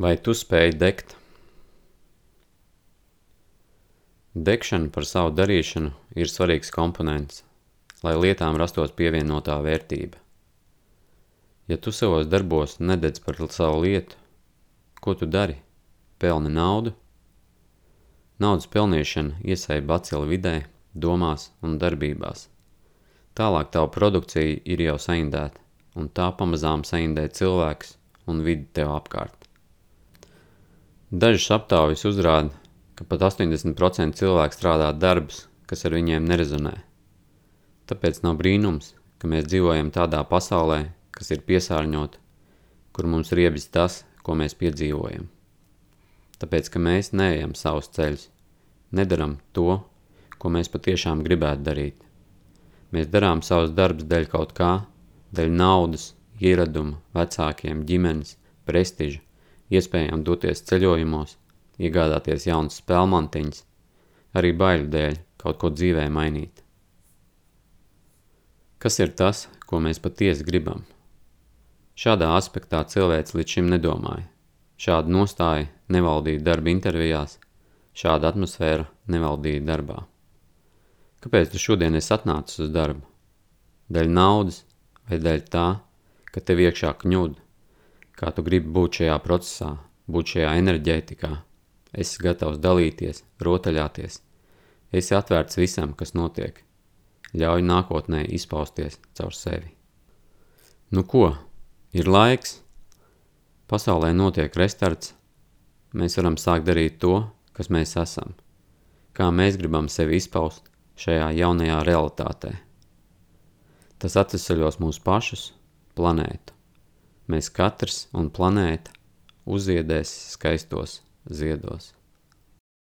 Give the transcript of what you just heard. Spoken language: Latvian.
Vai tu spēj degt? Degšana par savu darīšanu ir svarīgs komponents, lai lietām rastos pievienotā vērtība. Ja tu savos darbos nededz par savu lietu, ko tu dari? Pelni naudu? Naudas pelnīšana iesēja bacili vidē, domās un darbībās. Tālāk tavu produkcija ir jau saindēta, un tā pamazām saindē cilvēks un vidi tev apkārt. Dažas aptaujas uzrāda, ka pat 80% cilvēku strādā darbus, kas ar viņiem nerezonē. Tāpēc nav brīnums, ka mēs dzīvojam tādā pasaulē, kas ir piesārņota, kur mums riebis tas, ko mēs piedzīvojam. Tāpēc, ka mēs neejam savus ceļus, nedaram to, ko mēs patiešām gribētu darīt. Mēs darām savus darbus dēļ kaut kā, dēļ naudas, ieraduma, vecākiem, ģimenes, prestiža, iespējām doties ceļojumos, iegādāties jaunas spēlmantiņas, arī baiļu dēļ kaut ko dzīvē mainīt. Kas ir tas, ko mēs patiesi gribam? Šādā aspektā cilvēks līdz šim nedomāja. Šāda nostāja nevaldīja darba intervijās, šāda atmosfēra nevaldīja darbā. Kāpēc tu šodien esi atnācis uz darbu? Dēļ naudas vai dēļ tā, ka tev iekšā kņūda? Kā tu gribi būt šajā procesā, būt šajā enerģētikā. Esi gatavs dalīties, rotaļāties. Esi atvērts visam, kas notiek. Ļauj nākotnē izpausties caur sevi. Nu ko, ir laiks? Pasaulē notiek restarts. Mēs varam sākt darīt to, kas mēs esam. Kā mēs gribam sevi izpaust šajā jaunajā realitātē. Tas atvesaļos mūs pašus, planētu mēs katrs un planēta uziedēs skaistos ziedos.